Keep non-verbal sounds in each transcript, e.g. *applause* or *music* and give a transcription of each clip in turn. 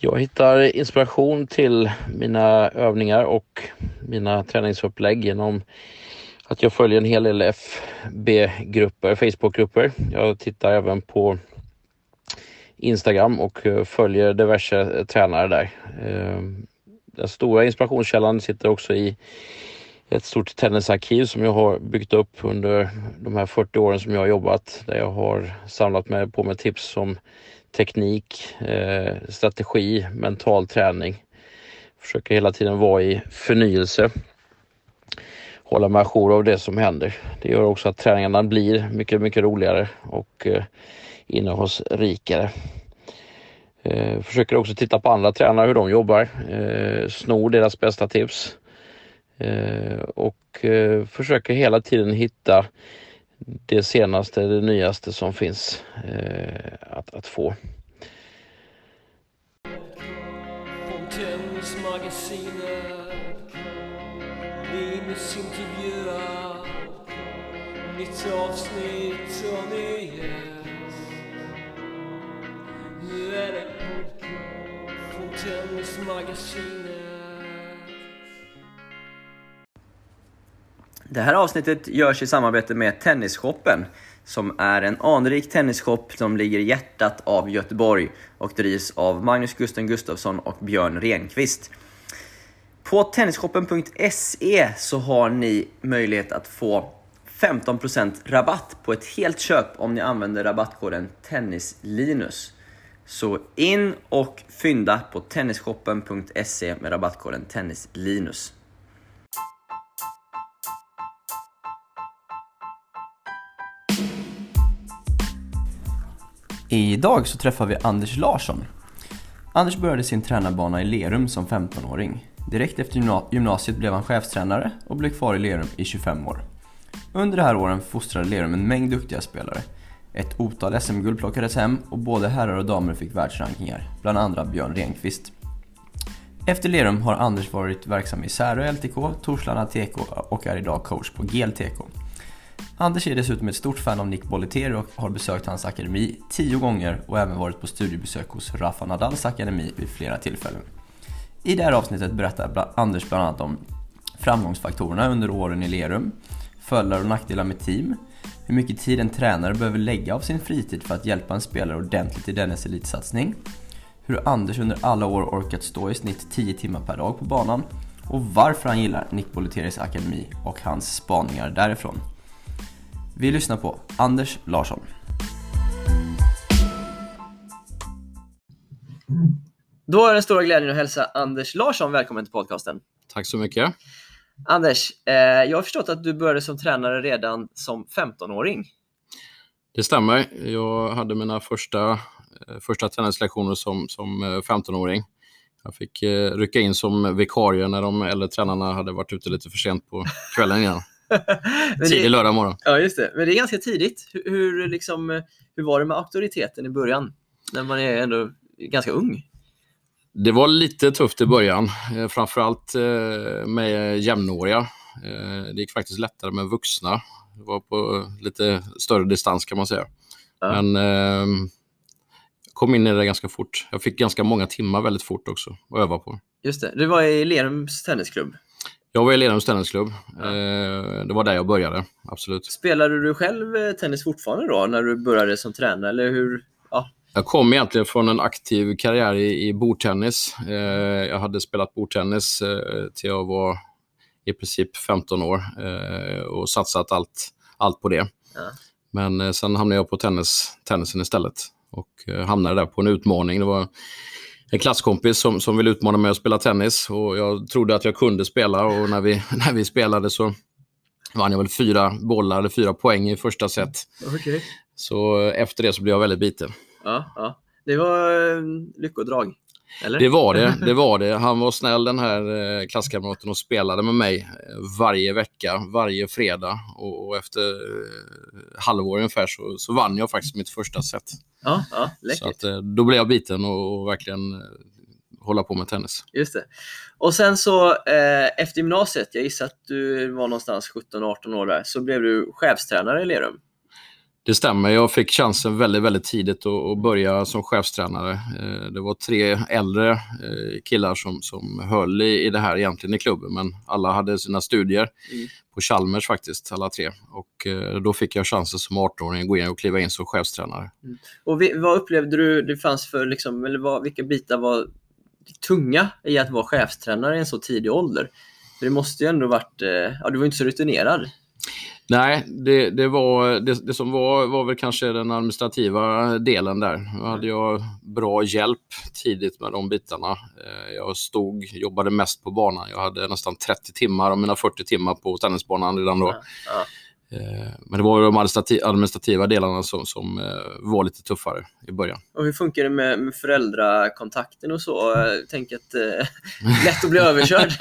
Jag hittar inspiration till mina övningar och mina träningsupplägg genom att jag följer en hel del FB-grupper, Facebookgrupper. Jag tittar även på Instagram och eh, följer diverse eh, tränare där. Ehm, den stora inspirationskällan sitter också i ett stort tennisarkiv som jag har byggt upp under de här 40 åren som jag har jobbat där jag har samlat mig på med tips som teknik, eh, strategi, mental träning. Försöker hela tiden vara i förnyelse. Hålla mig ajour av det som händer. Det gör också att träningarna blir mycket, mycket roligare och eh, innehållsrikare. Eh, försöker också titta på andra tränare, hur de jobbar, eh, snor deras bästa tips eh, och eh, försöker hela tiden hitta det senaste, det nyaste som finns eh, att, att få. Nytt avsnitt och ny Nu är det från magasinet. Det här avsnittet görs i samarbete med Tennisshoppen som är en anrik tennisshop som ligger i hjärtat av Göteborg och drivs av Magnus Gusten Gustafsson och Björn Renqvist. På tennisshoppen.se så har ni möjlighet att få 15% rabatt på ett helt köp om ni använder rabattkoden TennisLinus. Så in och fynda på tennisshoppen.se med rabattkoden TennisLinus. Idag så träffar vi Anders Larsson. Anders började sin tränarbana i Lerum som 15-åring. Direkt efter gymnasiet blev han chefstränare och blev kvar i Lerum i 25 år. Under de här åren fostrade Lerum en mängd duktiga spelare. Ett otal SM-guld plockades hem och både herrar och damer fick världsrankingar, bland andra Björn Renqvist. Efter Lerum har Anders varit verksam i Särö LTK, Torslanda TK och är idag coach på GLTK. Anders är dessutom ett stort fan av Nick Bollettieri och har besökt hans akademi tio gånger och även varit på studiebesök hos Rafa Nadals akademi vid flera tillfällen. I det här avsnittet berättar Anders bland annat om framgångsfaktorerna under åren i Lerum, fördelar och nackdelar med team, hur mycket tid en tränare behöver lägga av sin fritid för att hjälpa en spelare ordentligt i dennes elitsatsning, hur Anders under alla år orkat stå i snitt 10 timmar per dag på banan och varför han gillar Nick Bolletieris akademi och hans spaningar därifrån. Vi lyssnar på Anders Larsson. Då är den stora glädjen att hälsa Anders Larsson välkommen till podcasten. Tack så mycket. Anders, eh, jag har förstått att du började som tränare redan som 15-åring. Det stämmer. Jag hade mina första, eh, första träningslektioner som, som 15-åring. Eh, jag fick eh, rycka in som vikarie när de äldre tränarna hade varit ute lite för sent på kvällen innan. Tidig lördag morgon. Ja, just det. Men det är ganska tidigt. Hur, hur, liksom, hur var det med auktoriteten i början? När man är ändå ganska ung. Det var lite tufft i början, eh, framförallt eh, med jämnåriga. Eh, det gick faktiskt lättare med vuxna. Det var på lite större distans kan man säga. Ja. Men eh, kom in i det ganska fort. Jag fick ganska många timmar väldigt fort också att öva på. Just det. Du var i Lerums tennisklubb. Jag var i Lerums tennisklubb. Ja. Eh, det var där jag började, absolut. Spelade du själv eh, tennis fortfarande då, när du började som tränare? Eller hur? Ja. Jag kom egentligen från en aktiv karriär i, i bordtennis. Eh, jag hade spelat bordtennis till jag var i princip 15 år och satsat allt, allt på det. Ja. Men sen hamnade jag på tennis, tennisen istället och hamnade där på en utmaning. Det var en klasskompis som, som ville utmana mig att spela tennis och jag trodde att jag kunde spela och när vi, *laughs* när vi spelade så vann jag väl fyra bollar eller fyra poäng i första set. Okay. Så efter det så blev jag väldigt biten. Ja, ja. Det var eh, lyckodrag. Eller? Det var det, *laughs* det var det. Han var snäll den här eh, klasskamraten och spelade med mig eh, varje vecka, varje fredag. Och, efter eh, halvår ungefär så, så vann jag faktiskt mitt första set. Ja, ja läckert. Så att, då blev jag biten och, och verkligen hålla på med tennis. Just det. Och sen så eh, efter gymnasiet, jag gissar att du var någonstans 17-18 år där, så blev du chefstränare i Lerum. Det stämmer. Jag fick chansen väldigt, väldigt tidigt att börja som chefstränare. Eh, det var tre äldre eh, killar som, som höll i, i det här egentligen i klubben, men alla hade sina studier mm. på Chalmers faktiskt, alla tre. Och eh, då fick jag chansen som 18-åring att gå in och kliva in som chefstränare. Mm. Och vi, vad upplevde du det fanns för, liksom, eller vad, vilka bitar var tunga i att vara chefstränare i en så tidig ålder? För det måste ju ändå varit, ja du var inte så rutinerad. Nej, det, det, var, det, det, som var var väl kanske den administrativa delen där. Då hade jag bra hjälp tidigt med de bitarna. Eh, jag stod, jobbade mest på banan. Jag hade nästan 30 timmar av mina 40 timmar på tennisbanan redan då. Ja, ja. Eh, men det var de administrativa delarna som, som, eh, var lite tuffare i början. Och hur funkar det med, med föräldrakontakten och så? Tänk att eh, *laughs* lätt att bli överkörd.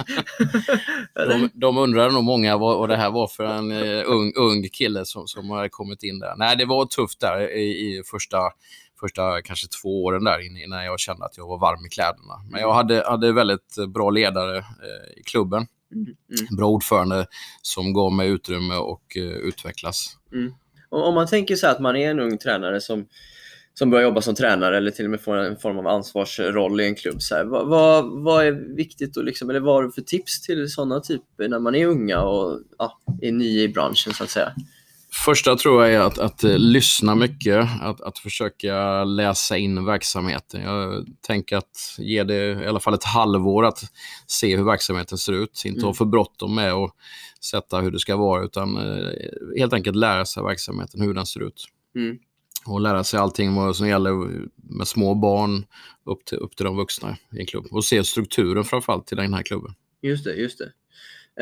*laughs* de, de undrar nog många vad, vad, det här var för en uh, ung, ung kille som, som har kommit in där. Nej, det var tufft där i, i första första kanske två åren där innan jag kände att jag var varm i kläderna. Men jag hade, hade väldigt bra ledare eh, i klubben Mm. mm. Bra ordförande som gav mig utrymme och uh, utvecklas. Mm. Och om man tänker sig att man är en ung tränare som, som börjar jobba som tränare eller till och med får en form av ansvarsroll i en klubb. Så här, vad, vad, vad, är viktigt och liksom, eller vad har du för tips till sådana typer när man är unga och ja, är ny i branschen så att säga? Första tror jag är att, att uh, lyssna mycket, att, att försöka läsa in verksamheten. Jag tänker att ge det i alla fall ett halvår att se hur verksamheten ser ut. Inte mm. ha för bråttom med att sätta hur det ska vara, utan uh, helt enkelt lära sig verksamheten, hur den ser ut. Mm. Och lära sig allting vad som gäller med små barn upp till, upp till de vuxna i en klubb. Och se strukturen framförallt till den här klubben. Just det, just det.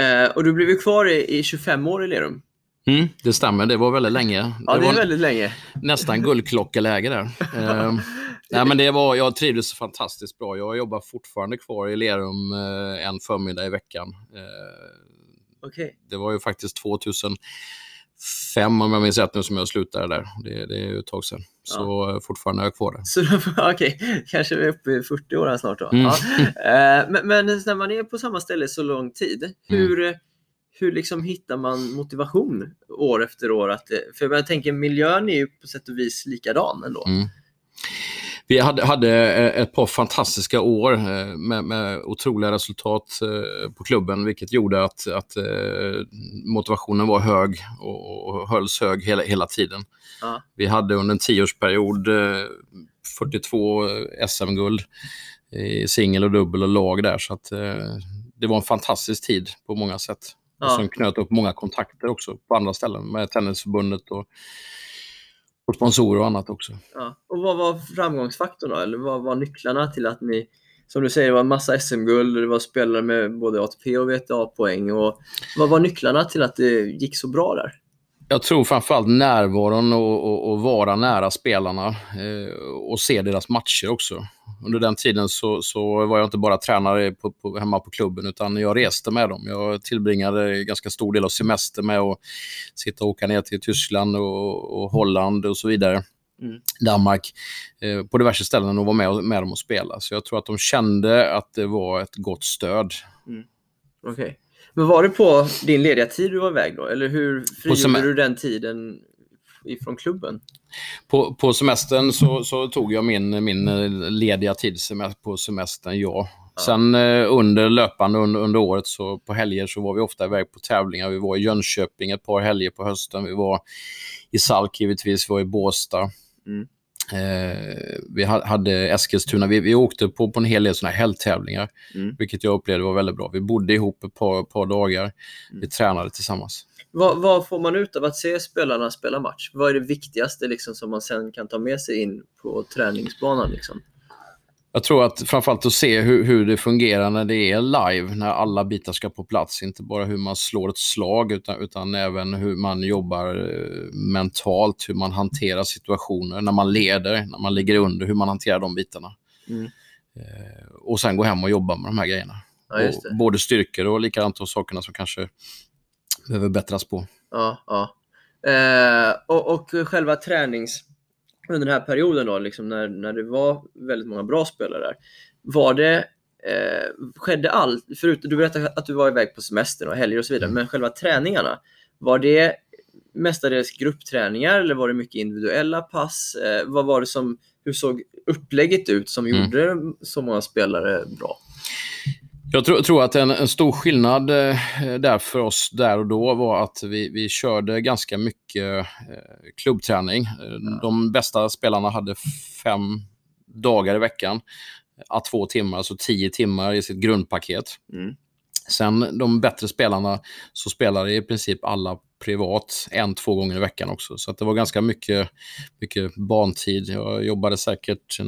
Eh, och du blev ju kvar i, i 25 år i Lerum. Mm, det stämmer, det var väldigt länge. Ja, det, är väldigt länge. Nästan guldklockeläge där. uh, *laughs* nej, men det var, jag trivdes fantastiskt bra. Jag jobbar fortfarande kvar i Lerum uh, en förmiddag i veckan. Uh, eh, okay. Det var ju faktiskt 2005 om jag minns rätt nu som jag slutade där. Det, det är ju ett tag sedan. Så ja. fortfarande är jag kvar där. *laughs* Okej, okay. kanske vi är uppe i 40 år snart då. Mm. Ja. men, men, när man är på samma ställe så lång tid, hur mm hur liksom hittar man motivation år efter år? Att, för jag tänker miljön är ju på sätt och vis likadan ändå. Mm. Vi hade, hade, eh, ett par fantastiska år eh, med, med otroliga resultat eh, på klubben, vilket gjorde att, att motivationen var hög och, och hölls hög hela, hela tiden. Ja. Vi hade under en tioårsperiod 42 SM-guld i singel och dubbel och lag där, så att det var en fantastisk tid på många sätt. Ja. Och som knöt upp många kontakter också på andra ställen med Tennisförbundet och, och sponsorer och annat också. Ja. Och vad var framgångsfaktorn då? Eller vad var nycklarna till att ni, som du säger, det var en massa SM-guld och det var spelare med både ATP och VTA-poäng. vad var nycklarna till att det gick så bra där? Jag tror framförallt närvaron och, och, och vara nära spelarna eh, och se deras matcher också. Under den tiden så, så var jag inte bara tränare på, på, hemma på klubben utan jag reste med dem. Jag tillbringade ganska stor del av semester med att sitta och åka ner till Tyskland och, och Holland och så vidare. Mm. Danmark, eh, på diverse ställen och vara med, med dem och spela. Så jag tror att de kände att det var ett gott stöd. Mm. Okej. Okay. Men var det på din lediga tid du var iväg då? Eller hur frigjorde du den tiden ifrån klubben? På, på semestern så, så, tog jag min, min lediga tid på semestern, ja. ja. Sen eh, under löpande under, under året, så på helger, så var vi ofta iväg på tävlingar. Vi var i Jönköping ett par helger på hösten. Vi var i Salk givetvis, vi var i Båstad. Mm. Eh, vi hade Eskilstuna, vi, vi åkte på, på en hel del såna här helgtävlingar, mm. vilket jag upplevde var väldigt bra. Vi bodde ihop ett par, par dagar, mm. vi tränade tillsammans. Vad, vad, får man ut av att se spelarna spela match? Vad är det viktigaste liksom, som man sen kan ta med sig in på träningsbanan? Liksom? Jag tror att framförallt att se hur, hur det fungerar när det är live, när alla bitar ska på plats. Inte bara hur man slår ett slag, utan, utan även hur man jobbar eh, mentalt, hur man hanterar situationer, när man leder, när man ligger under, hur man hanterar de bitarna. Mm. Eh, och sen gå hem och jobba med de här grejerna. Ja, både styrkor och likadant de sakerna som kanske behöver bättras på. Ja, ja. Eh, och, och själva tränings under den här perioden då, liksom när, när det var väldigt många bra spelare där, var det eh, skedde allt, förutom du berättade att du var iväg på semester och helger och så vidare, mm. men själva träningarna, var det mestadels gruppträningar eller var det mycket individuella pass? Eh, vad var det som, hur såg upplägget ut som mm. gjorde så många spelare bra? Jag tror, tror att en, en, stor skillnad eh, där för oss där och då var att vi, vi körde ganska mycket eh, klubbträning. Mm. De bästa spelarna hade fem dagar i veckan, a två timmar, alltså tio timmar i sitt grundpaket. Mm. Sen de bättre spelarna så spelade i princip alla privat en, två gånger i veckan också. Så det var ganska mycket, mycket bantid. Jag jobbade säkert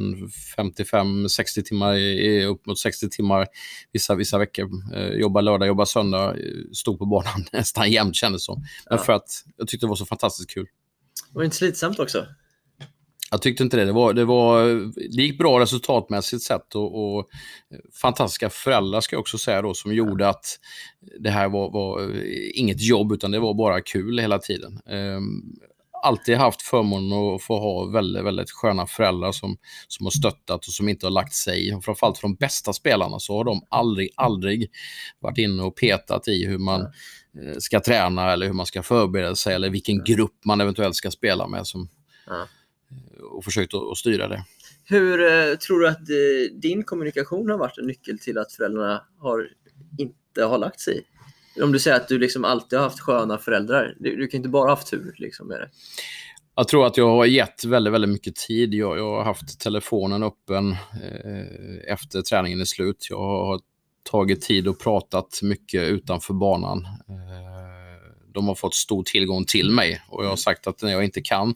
55-60 timmar, i, upp mot 60 timmar vissa, vissa veckor. Eh, jobba lördag, jobba söndag, stod på banan *laughs* nästan jämt kändes som. Men för att jag tyckte det var så fantastiskt kul. Var det inte slitsamt också? Jag tyckte inte det. Det, var, det, var, det gick bra resultatmässigt sett och, och fantastiska föräldrar ska jag också säga då som gjorde att det här var, var inget jobb utan det var bara kul hela tiden. Um, alltid haft förmånen att få ha väldigt, väldigt sköna föräldrar som, som har stöttat och som inte har lagt sig. Och framförallt för de bästa spelarna så har de aldrig, aldrig varit inne och petat i hur man eh, ska träna eller hur man ska förbereda sig eller vilken grupp man eventuellt ska spela med. Som, och försökt att, styra det. Hur eh, tror du att eh, din kommunikation har varit en nyckel till att föräldrarna har, inte har lagt sig Om du säger att du liksom alltid har haft sköna föräldrar, du, du kan inte bara ha haft tur liksom med det. Jag tror att jag har gett väldigt, väldigt mycket tid. Jag, jag har haft telefonen öppen eh, efter träningen är slut. Jag har tagit tid och pratat mycket utanför banan. Eh, de har fått stor tillgång till mig och jag har sagt att när jag inte kan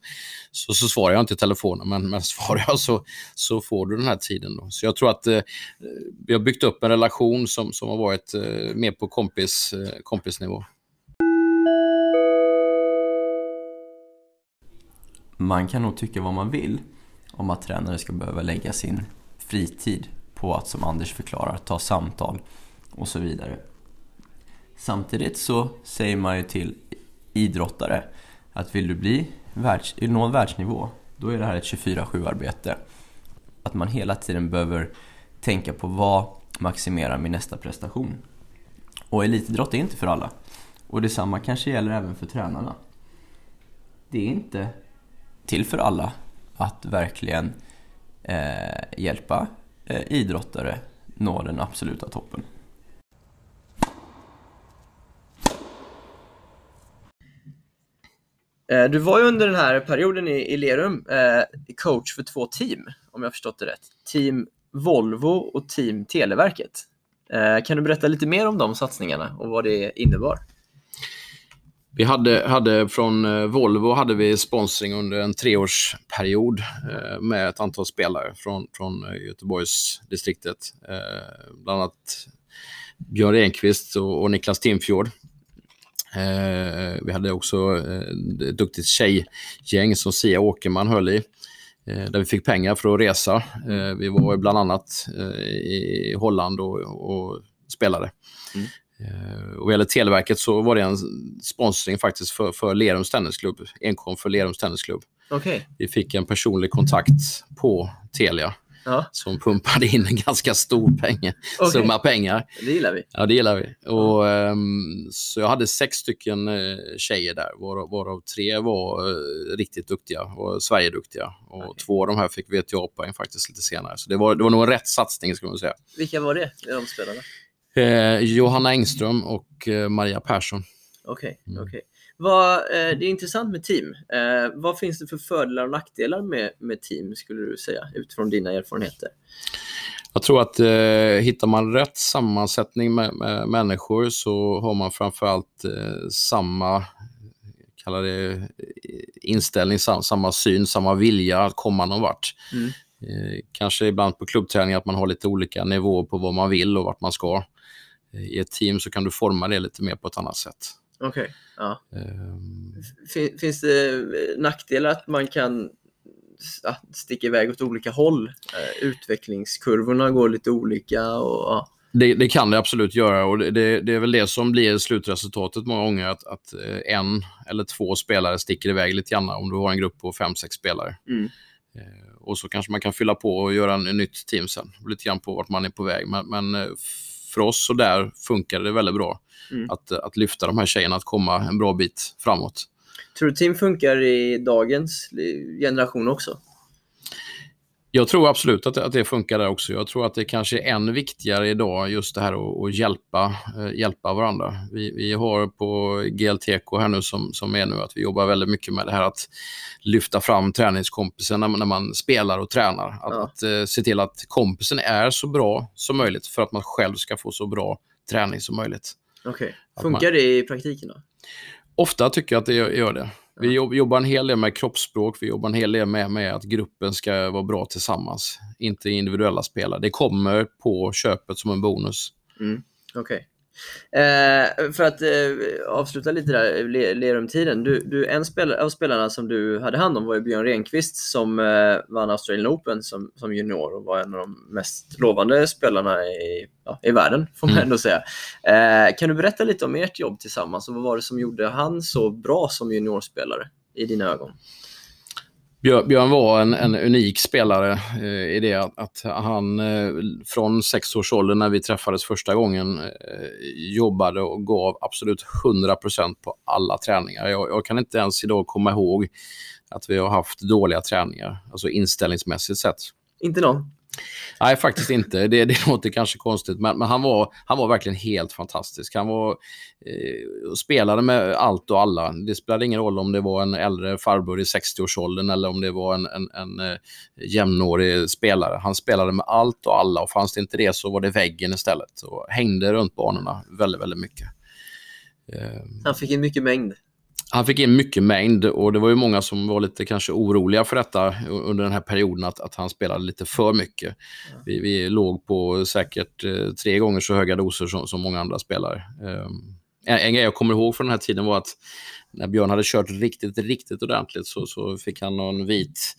så, så svarar jag inte i telefonen, men, men *laughs* svarar jag så, så får du den här tiden. Då. Så jag tror att eh, vi har byggt upp en relation som, som har varit eh, mer på kompis, eh, kompisnivå. Man kan nog tycka vad man vill om att tränare ska behöva lägga sin fritid på att, som Anders förklarar, ta samtal och så vidare. Samtidigt så säger man ju till idrottare att vill du bli världs, nå världsnivå, då är det här ett 24-7-arbete. Att man hela tiden behöver tänka på vad maximerar min nästa prestation. Och elitidrott är inte för alla. Och detsamma kanske gäller även för tränarna. Det är inte till för alla att verkligen eh, hjälpa eh, idrottare nå den absoluta toppen. Eh, du var ju under den här perioden i, Lerum eh, coach för två team, om jag förstått det rätt. Team Volvo och Team Televerket. Eh, kan du berätta lite mer om de satsningarna och vad det innebar? Vi hade, hade från eh, Volvo hade vi sponsring under en treårsperiod eh, med ett antal spelare från, från Göteborgsdistriktet. bland annat Björn Renqvist och, och Niklas Timfjord vi hade också eh, ett duktigt tjejgäng som Sia Åkerman höll i. Eh, där vi fick pengar för att resa. Eh, vi var bland annat eh, i Holland och, och spelade. Mm. Eh, och vad gäller Televerket så var det en sponsring faktiskt för, för Lerums tennisklubb. Enkom för Lerums tennisklubb. Okay. Vi fick en personlig kontakt på Telia ja. som pumpade in en ganska stor peng, okay. summa pengar. Det gillar vi. Ja, det gillar vi. Och, um, så jag hade sex stycken uh, tjejer där, varav, varav tre var uh, riktigt duktiga och Sverigeduktiga. Och okay. två av de här fick VTA-poäng faktiskt lite senare. Så det var, det var nog en rätt satsning, skulle man säga. Vilka var det, de spelarna? Eh, Johanna Engström och eh, Maria Persson. Okej, okay, mm. okay. Vad, eh, det är intressant med team. Eh, vad finns det för fördelar och nackdelar med, med team, skulle du säga, utifrån dina erfarenheter? Jag tror att eh, hittar man rätt sammansättning med, med människor så har man framförallt eh, samma kalla det, inställning, sam, samma syn, samma vilja att komma någon vart. Mm. Eh, kanske ibland på klubbträning att man har lite olika nivåer på vad man vill och vart man ska. Eh, I ett team så kan du forma det lite mer på ett annat sätt. Okej. Okay. Ja. Um... Finns det nackdelar att man kan sticka iväg åt olika håll? Uh, utvecklingskurvorna går lite olika och ja. Det, det, kan det absolut göra och det, det, är väl det som blir slutresultatet många gånger, att, att eh, en eller två spelare sticker iväg lite grann om du har en grupp på fem, sex spelare. Mm. Eh, och så kanske man kan fylla på och göra en, en nytt team sen, lite grann på vart man är på väg. Men, men för oss så där funkar det väldigt bra. Mm. Att, att lyfta de här tjejerna att komma en bra bit framåt. Tror du team funkar i dagens generation också? Jag tror absolut att det, att det funkar där också. Jag tror att det kanske är än viktigare idag just det här att, hjälpa, eh, hjälpa varandra. Vi, vi har på GLTK här nu som, som är nu att vi jobbar väldigt mycket med det här att lyfta fram träningskompisen när, när man spelar och tränar. Att, ja. att eh, se till att kompisen är så bra som möjligt för att man själv ska få så bra träning som möjligt. Okej. Okay. Funkar man... det i praktiken då? Ofta tycker jag att det gör det. Vi jobbar en hel del med kroppsspråk, vi jobbar en hel del med, med att gruppen ska vara bra tillsammans. Inte individuella spelare. Det kommer på köpet som en bonus. Mm. Okej. Okay. Eh, för att eh, avsluta lite där, Lerum-tiden. Du, du, en spelare, av spelarna som du hade hand om var ju Björn Renqvist som eh, vann Australian Open som, som junior och var en av de mest lovande spelarna i, ja, i världen, får man mm. ändå säga. Eh, kan du berätta lite om ert jobb tillsammans och vad var det som gjorde han så bra som juniorspelare i dina ögon? Björn var en, en unik spelare eh, i det att, att han eh, från sex års ålder när vi träffades första gången eh, jobbade och gav absolut 100% på alla träningar. Jag, jag, kan inte ens idag komma ihåg att vi har haft dåliga träningar, alltså inställningsmässigt sett. Inte någon? Nej, faktiskt inte. Det, det *laughs* låter kanske konstigt, men, men, han, var, han var verkligen helt fantastisk. Han var, eh, spelade med allt och alla. Det spelade ingen roll om det var en äldre farbror i 60-årsåldern eller om det var en, en, en eh, jämnårig spelare. Han spelade med allt och alla och fanns det inte det så var det väggen istället. Och hängde runt banorna väldigt, väldigt mycket. Eh, han fick in mycket mängd. Han fick in mycket mängd och det var ju många som var lite kanske oroliga för detta under den här perioden, att, att han spelade lite för mycket. Vi, vi låg på säkert eh, tre gånger så höga doser som, som många andra spelare. Um, en, en grej jag kommer ihåg från den här tiden var att när Björn hade kört riktigt, riktigt ordentligt så, så fick han någon vit,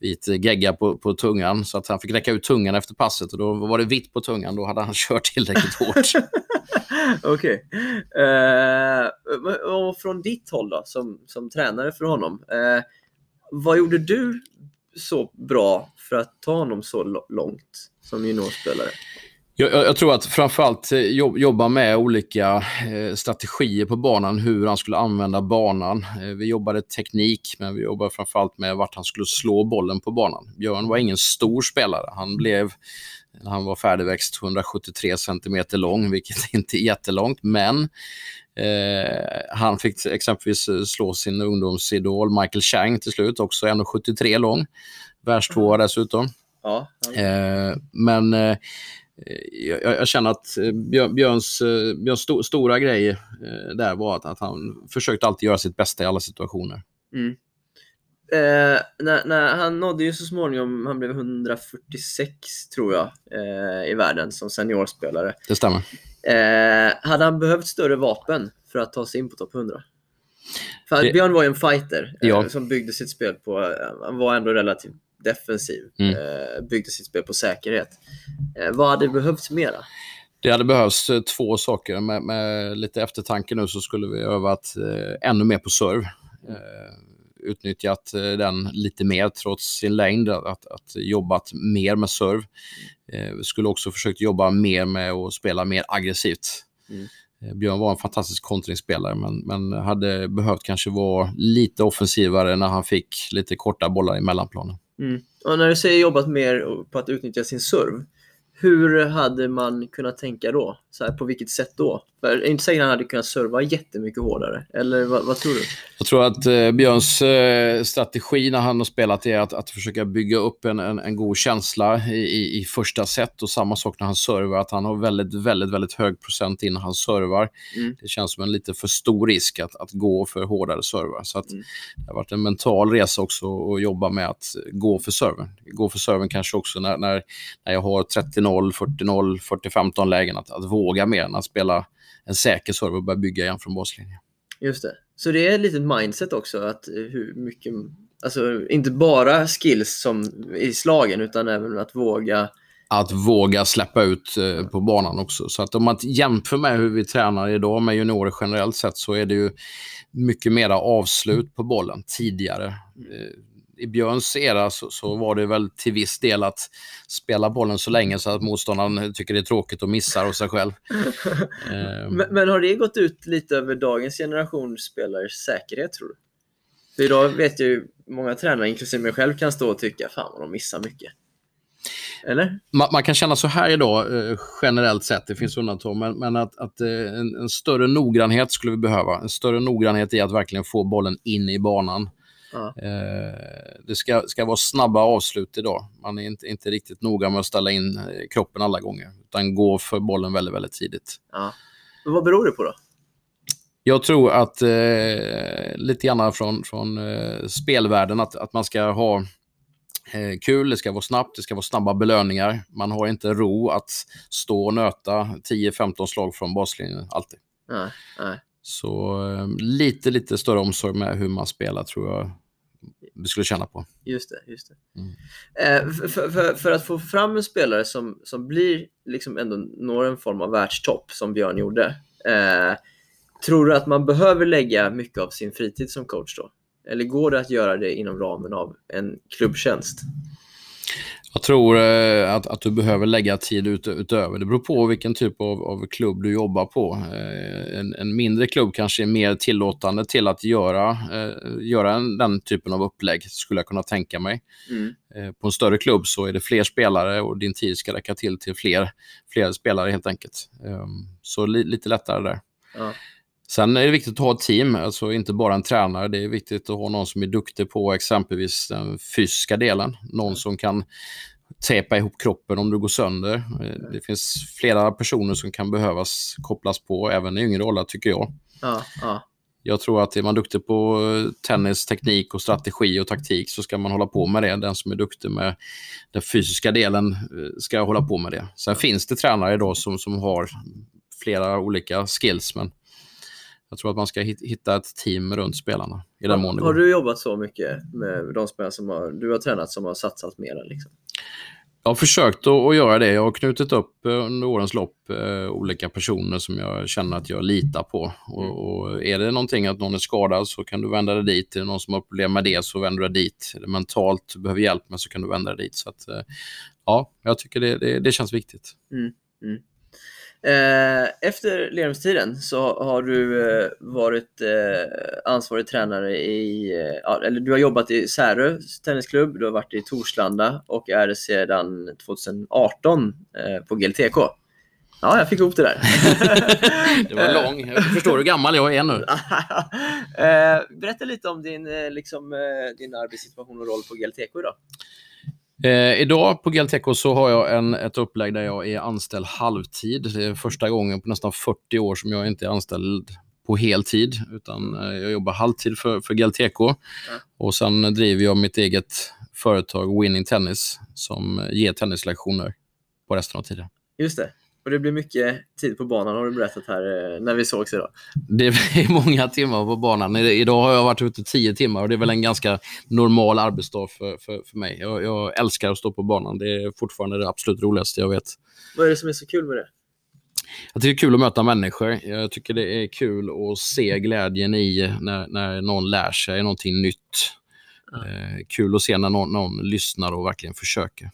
vit gegga på, på tungan så att han fick räcka ut tungan efter passet och då var det vitt på tungan. Då hade han *laughs* kört tillräckligt hårt. *laughs* Okej. Okay. Uh, och från ditt håll då, som, som tränare för honom. Uh, vad gjorde du så bra för att ta honom så långt som juniorspelare? Jag, jag, tror att framförallt eh, jobba med olika eh, strategier på banan, hur han skulle använda banan. Eh, vi jobbade teknik, men vi jobbade framförallt med vart han skulle slå bollen på banan. Björn var ingen stor spelare. Han blev, han var färdigväxt 173 cm lång, *laughs* vilket inte är jättelångt, men eh, han fick exempelvis slå sin ungdomsidol Michael Chang till slut, också 1,73 lång. Världstvåa dessutom. Ja, eh, men Eh, jag, jag, känner att eh, Björns, eh, Björns sto, stora grej där var att, att, han försökte alltid göra sitt bästa i alla situationer. Mm. Eh, när, när, han nådde ju så småningom, han blev 146 tror jag, eh, i världen som seniorspelare. Det stämmer. Eh, hade han behövt större vapen för att ta sig in på topp 100? För det... Björn var ju en fighter ja. som byggde sitt spel på, han var ändå relativt defensiv, mm. eh, byggde sitt spel på säkerhet. Eh, vad hade behövts mera? Det hade behövts eh, två saker. Med, med, lite eftertanke nu så skulle vi övat eh, ännu mer på serv. Eh, utnyttjat eh, den lite mer trots sin längd, att, att jobbat mer med serv. Eh, vi skulle också försökt jobba mer med att spela mer aggressivt. Mm. Björn var en fantastisk kontringsspelare men, men hade behövt kanske vara lite offensivare när han fick lite korta bollar i mellanplanen. Mm. Och när du säger jobbat mer på att utnyttja sin serv, hur hade man kunnat tänka då? Så här, på vilket sätt då? För inte säker att han hade kunnat serva jättemycket hårdare. Eller vad, vad tror du? Jag tror att eh, Björns eh, strategi när han har spelat är att, att försöka bygga upp en, en, en god känsla i, i, i, första set och samma sak när han servar, att han har väldigt, väldigt, väldigt hög procent innan han servar. Mm. Det känns som en lite för stor risk att, att gå för hårdare servar. Så att mm. det har varit en mental resa också att jobba med att gå för serven. Gå för serven kanske också när, när, när jag har 30-0, 40-0, 40-15 lägen, att, att våga mer än att spela en säker server och börja bygga igen från baslinjen. Just det. Så det är ett litet mindset också, att hur mycket, alltså inte bara skills som i slagen utan även att våga att våga släppa ut eh, på banan också. Så att om man jämför med hur vi tränar idag med juniorer generellt sett så är det ju mycket mera avslut på bollen tidigare. Eh, i Björns era så, så, var det väl till viss del att spela bollen så länge så att motståndaren tycker det är tråkigt och missar hos sig själv. *laughs* men, men, har det gått ut lite över dagens generations spelares säkerhet tror du? För idag vet jag ju många tränare, inklusive mig själv, kan stå och tycka fan vad de missar mycket. Eller? Man, man, kan känna så här idag, eh, generellt sett, det finns undantag, men, men att, att eh, en, en, större noggrannhet skulle vi behöva. En större noggrannhet i att verkligen få bollen in i banan. Ja. Eh, det ska, ska vara snabba avslut idag. Man är inte, inte riktigt noga med att ställa in eh, kroppen alla gånger, utan gå för bollen väldigt, väldigt tidigt. Ja. Men vad beror det på då? Jag tror att eh, lite grann från, från eh, spelvärlden, att, att man ska ha eh, kul, det ska vara snabbt, det ska vara snabba belöningar. Man har inte ro att stå och nöta 10-15 slag från baslinjen alltid. Nej, nej. Så eh, lite, lite större omsorg med hur man spelar tror jag vi skulle känna på. Just det. Just det. Mm. Eh, för, för, för, att få fram en spelare som, som blir, liksom ändå når en form av världstopp, som Björn gjorde. Eh, tror du att man behöver lägga mycket av sin fritid som coach då? Eller går det att göra det inom ramen av en klubbtjänst? Jag tror eh, att, att du behöver lägga tid ut, utöver. Det beror på vilken typ av, av klubb du jobbar på. Eh, en, en, mindre klubb kanske är mer tillåtande till att göra, eh, göra en, den typen av upplägg, skulle jag kunna tänka mig. Mm. På en större klubb så är det fler spelare och din tid ska räcka till till fler, fler spelare helt enkelt. Ehm, så li, lite lättare där. Ja. Sen är det viktigt att ha ett team, alltså inte bara en tränare. Det är viktigt att ha någon som är duktig på exempelvis den fysiska delen. Någon som kan tejpa ihop kroppen om du går sönder. Eh, det finns flera personer som kan behövas kopplas på, även i yngre åldrar tycker jag. Ja, ja. Jag tror att är man duktig på tennis, teknik och strategi och taktik så ska man hålla på med det. Den som är duktig med den fysiska delen eh, ska hålla på med det. Sen finns det tränare idag som, som har flera olika skills, men jag tror att man ska hitta ett team runt spelarna. I den mån har du jobbat så mycket med de spelare som har, du har tränat som har satsat mer? Liksom? Jag har försökt att, göra det. Jag har knutit upp eh, under årens lopp eh, olika personer som jag känner att jag litar på. Och, mm. och, är det någonting att någon är skadad så kan du vända dig dit. Är det någon som har problem med det så vänder du dig dit. Är det mentalt du behöver hjälp med så kan du vända dig dit. Så att, eh, ja, jag tycker det, det, det känns viktigt. Mm. Mm. Eh, efter Lerumstiden så har du eh, varit eh, ansvarig tränare i, eller du har jobbat i Särö tennisklubb, du har varit i Torslanda och är sedan 2018 på GLTK. Ja, jag fick ihop det där. *laughs* det var lång. Jag förstår hur gammal jag är nu. *laughs* Berätta lite om din, liksom, din arbetssituation och roll på GLTK idag. Eh, idag på GLTK så har jag en, ett upplägg där jag är anställd halvtid. Det är första gången på nästan 40 år som jag inte är anställd på heltid, utan eh, jag jobbar halvtid för, för GLTK. Ja. Och sen driver jag mitt eget företag Winning Tennis som ger tennislektioner på resten av tiden. Just det. Och det blir mycket tid på banan har du berättat här eh, när vi sågs idag. Det är *laughs* många timmar på banan. Idag har jag varit ute tio timmar och det är väl en ganska normal arbetsdag för, för, för mig. Jag, jag, älskar att stå på banan. Det är fortfarande det absolut roligaste jag vet. Vad är det som är så kul med det? Jag tycker det är kul att möta människor. Jag tycker det är kul att se glädjen i när, när någon lär sig någonting nytt. Ja. Eh, kul att se när någon, någon lyssnar och verkligen försöker.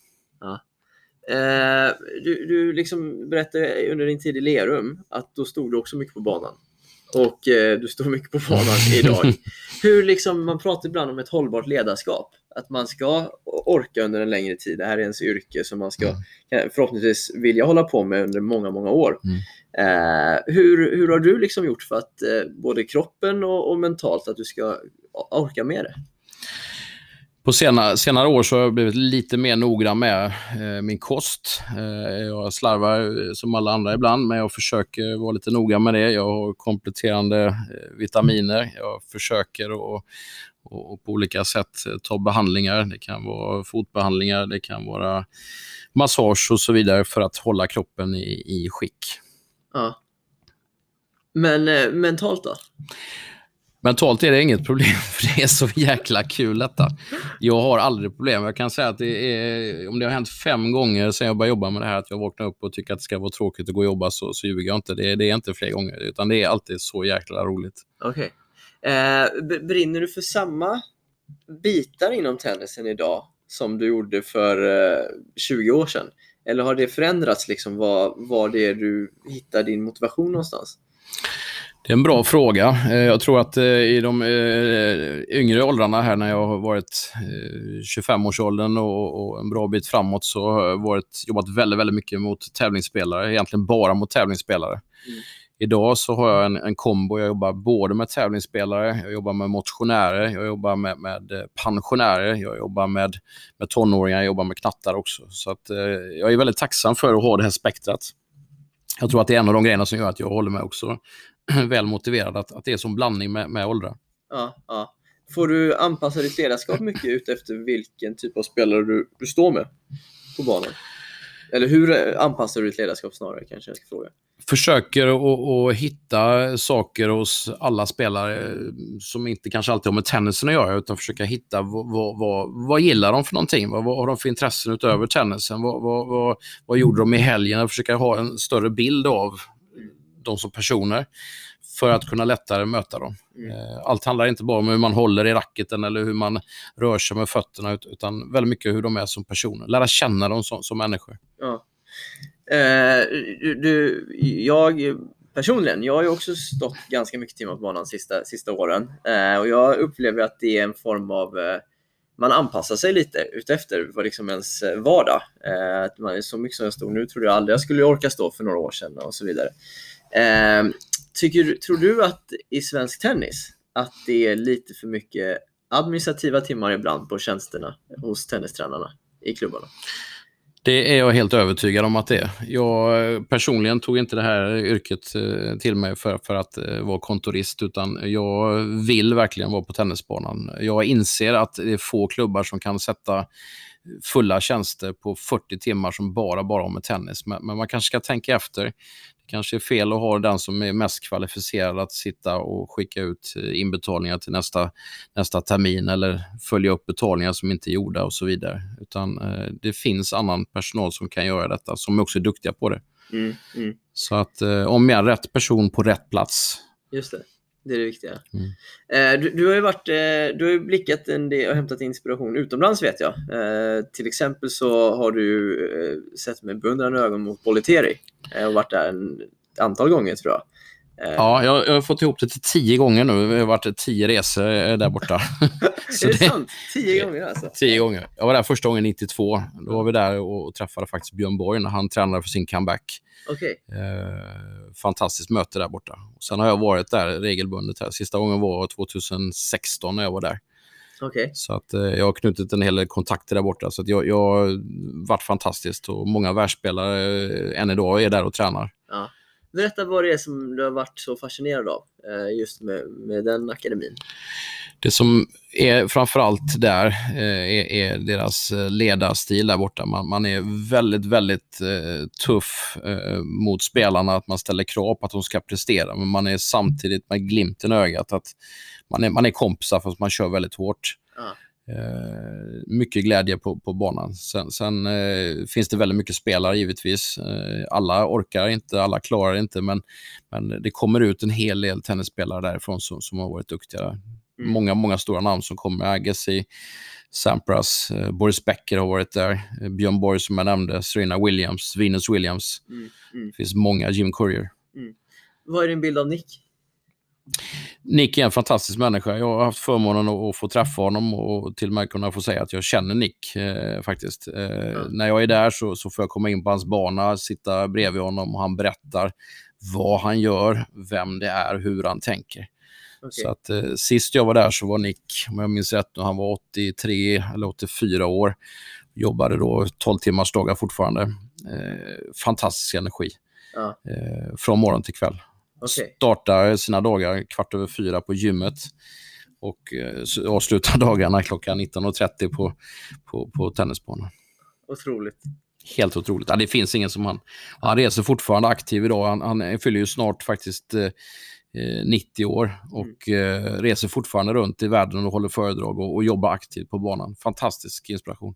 Eh, du, du liksom berättade under din tid i Lerum att då stod du också mycket på banan. Och eh, du står mycket på banan *laughs* idag. Hur liksom, man pratar ibland om ett hållbart ledarskap. Att man ska orka under en längre tid. Det här är ens yrke som man ska mm. förhoppningsvis vilja hålla på med under många, många år. Mm. Eh, hur, hur har du liksom gjort för att eh, både kroppen och, och mentalt att du ska orka med det? På senare, senare år så har jag blivit lite mer noggrann med eh, min kost. Eh, jag slarvar eh, som alla andra ibland, men jag försöker vara lite noga med det. Jag har kompletterande eh, vitaminer. Jag försöker att och, på olika sätt eh, ta behandlingar. Det kan vara fotbehandlingar, det kan vara massage och så vidare för att hålla kroppen i, i skick. Ja. Men eh, mentalt då? Mentalt är det inget problem, *laughs* för det är så jäkla kul detta. Jag har aldrig problem. Jag kan säga att det är, om det har hänt fem gånger sedan jag började jobba med det här, att jag vaknar upp och tycker att det ska vara tråkigt att gå och jobba, så, så ljuger jag inte. Det, det är inte fler gånger, utan det är alltid så jäkla roligt. Okej. Okay. Eh, brinner du för samma bitar inom tennisen idag som du gjorde för eh, 20 år sedan? Eller har det förändrats, liksom, var, var det du hittar din motivation någonstans? Det är en bra fråga. Eh, jag tror att eh, i de eh, yngre åldrarna här när jag har varit 25-årsåldern och en bra bit framåt så har jag varit, jobbat väldigt, väldigt mycket mot tävlingsspelare. Egentligen bara mot tävlingsspelare. Mm. Idag så har jag en, en kombo. Jag jobbar både med tävlingsspelare, jag jobbar med motionärer, jag jobbar med, med pensionärer, jag jobbar med, med tonåringar, jag jobbar med knattar också. Så att, jag är väldigt tacksam för att ha det här spektrat. Jag tror att det är en av de grejerna som gör att jag håller med också *clears throat* väl motiverad att, att det är som blandning med, med åldrar. Ja, ja. Får du anpassa ditt ledarskap mycket ut efter vilken typ av spelare du, du står med på banan? Eller hur anpassar du ditt ledarskap snarare kanske jag ska fråga? Försöker att hitta saker hos alla spelare som inte kanske alltid har med tennisen att göra, utan försöka hitta vad, vad, vad gillar de för någonting? Vad, vad har de för intressen utöver tennisen? Vad, vad, vad, vad gjorde de i helgen? Försöka ha en större bild av dem som personer för att kunna lättare möta dem. Mm. Eh, allt handlar inte bara om hur man håller i racketen eller hur man rör sig med fötterna, utan väldigt mycket hur de är som personer. Lära känna dem som, som människor. Ja. Eh, du, jag personligen, jag har ju också stått ganska mycket timmar på banan sista, sista åren eh, och jag upplever att det är en form av eh, man anpassar sig lite utefter vad liksom ens vardag. Eh, att man, så mycket som jag stod nu trodde jag aldrig jag skulle orka stå för några år sedan och så vidare. Eh, tycker, tror du att i svensk tennis att det är lite för mycket administrativa timmar ibland på tjänsterna hos tennistränarna i klubbarna? Det är jag helt övertygad om att det är. Jag eh, personligen tog inte det här yrket eh, till mig för, för att eh, vara kontorist, utan jag vill verkligen vara på tennisbanan. Jag inser att det är få klubbar som kan sätta fulla tjänster på 40 timmar som bara, bara har med tennis. Men, men man kanske ska tänka efter kanske är fel att ha den som är mest kvalificerad att sitta och skicka ut eh, inbetalningar till nästa, nästa termin eller följa upp betalningar som inte är gjorda och så vidare. Utan eh, det finns annan personal som kan göra detta, som också är duktiga på det. Mm, mm. Så att eh, om jag är rätt person på rätt plats. Just det. Det är det viktiga. Mm. Du, du, har ju varit, du har blickat en del och hämtat inspiration utomlands vet jag. Till exempel så har du sett med beundrande ögon mot Bolleteri eh, och varit där en antal gånger tror jag. Eh, ja, jag, jag, har fått ihop det till tio gånger nu. Det har varit tio resor där borta. *laughs* är det, *laughs* det sant? Tio gånger alltså? Tio gånger. Jag var där första gången 92. Då var vi där och träffade faktiskt Björn Borg när han tränade för sin comeback. Okay. Eh, fantastiskt möte där borta. Och sen har jag varit där regelbundet. Här. Sista gången var 2016 när jag var där. Okay. Så att, eh, jag har knutit en hel del kontakter där borta. Så att jag, jag har varit fantastiskt och många världsspelare eh, än idag är där och tränar. Ja. Berätta vad det är som du har varit så fascinerad av eh, just med, med den akademin. Det som är framförallt där eh, är, är, deras eh, ledarstil där borta. Man, man är väldigt, väldigt tuff mot spelarna, att man ställer krav på att de ska prestera, men man är samtidigt med glimten i ögat att man är, man är kompisar fast man kör väldigt hårt. Ah. Eh, mycket glädje på, på banan. Sen, sen eh, finns det väldigt mycket spelare givetvis. Eh, alla orkar inte, alla klarar inte, men, men det kommer ut en hel del tennisspelare därifrån som, som har varit duktiga. Mm. Många, många stora namn som kommer. Agassi, Sampras, eh, Boris Becker har varit där, eh, Björn Borg som jag nämnde, Serena Williams, Venus Williams. Mm. Mm. Det finns många, Jim Courier. Mm. Vad är din bild av Nick? Nick är en fantastisk människa. Jag har haft förmånen att få träffa honom och till och med kunna få säga att jag känner Nick eh, faktiskt. Eh, mm. När jag är där så, så får jag komma in på hans bana, sitta bredvid honom och han berättar vad han gör, vem det är, hur han tänker. Okay. Så att, eh, sist jag var där så var Nick, om jag minns rätt, han var 83 eller 84 år. Jobbade då 12 timmars dagar fortfarande. Eh, fantastisk energi. Eh, från morgon till kväll. Okay. Startar sina dagar kvart över fyra på gymmet och eh, avslutar *laughs* dagarna klockan 19.30 på, på, på tennisbanan. Otroligt. Helt otroligt. Ja, det finns ingen som han. Han reser fortfarande aktiv idag. Han, han fyller ju snart faktiskt eh, 90 eh, år och mm. eh, reser fortfarande runt i världen och håller föredrag och, och jobbar aktivt på banan. Fantastisk inspiration.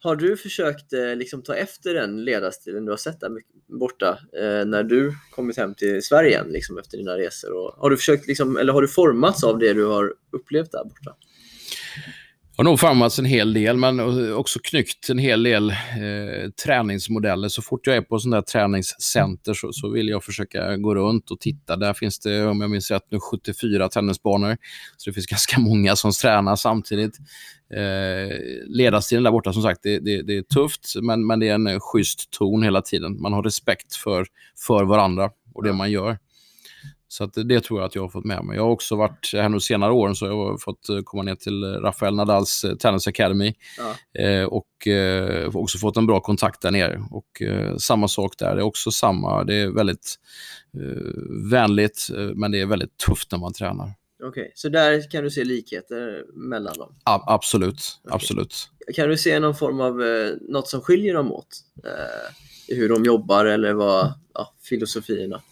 Har du försökt eh, liksom, ta efter den ledarstilen du har sett där borta eh, när du kommit hem till Sverige igen, liksom, efter dina resor? Och, har du försökt, liksom, eller har du formats av det du har upplevt där borta? Har nog formats en hel del, men också knyckt en hel del eh, träningsmodeller. Så fort jag är på sådana där träningscenter så, så, vill jag försöka gå runt och titta. Där finns det, om jag minns rätt, nu 74 tennisbanor. Så det finns *laughs* ganska många som tränar samtidigt. Eh, ledarstilen där borta, som sagt, det, det, det, är tufft, men, men det är en schysst ton hela tiden. Man har respekt för, för varandra och det man gör. Så det tror jag att jag har fått med mig. Jag har också varit, här nu senare åren, så jag har fått eh, komma ner till Rafael Nadals eh, Tennis Academy. Ja. Eh, och eh, också fått en bra kontakt där nere. Och eh, samma sak där, det är också samma. Det är väldigt eh, vänligt, men det är väldigt tufft när man tränar. Okej, okay. så där kan du se likheter mellan dem? A absolut, okay. absolut. Kan du se någon form av, något som skiljer dem åt? hur de jobbar eller vad, ja, filosofierna?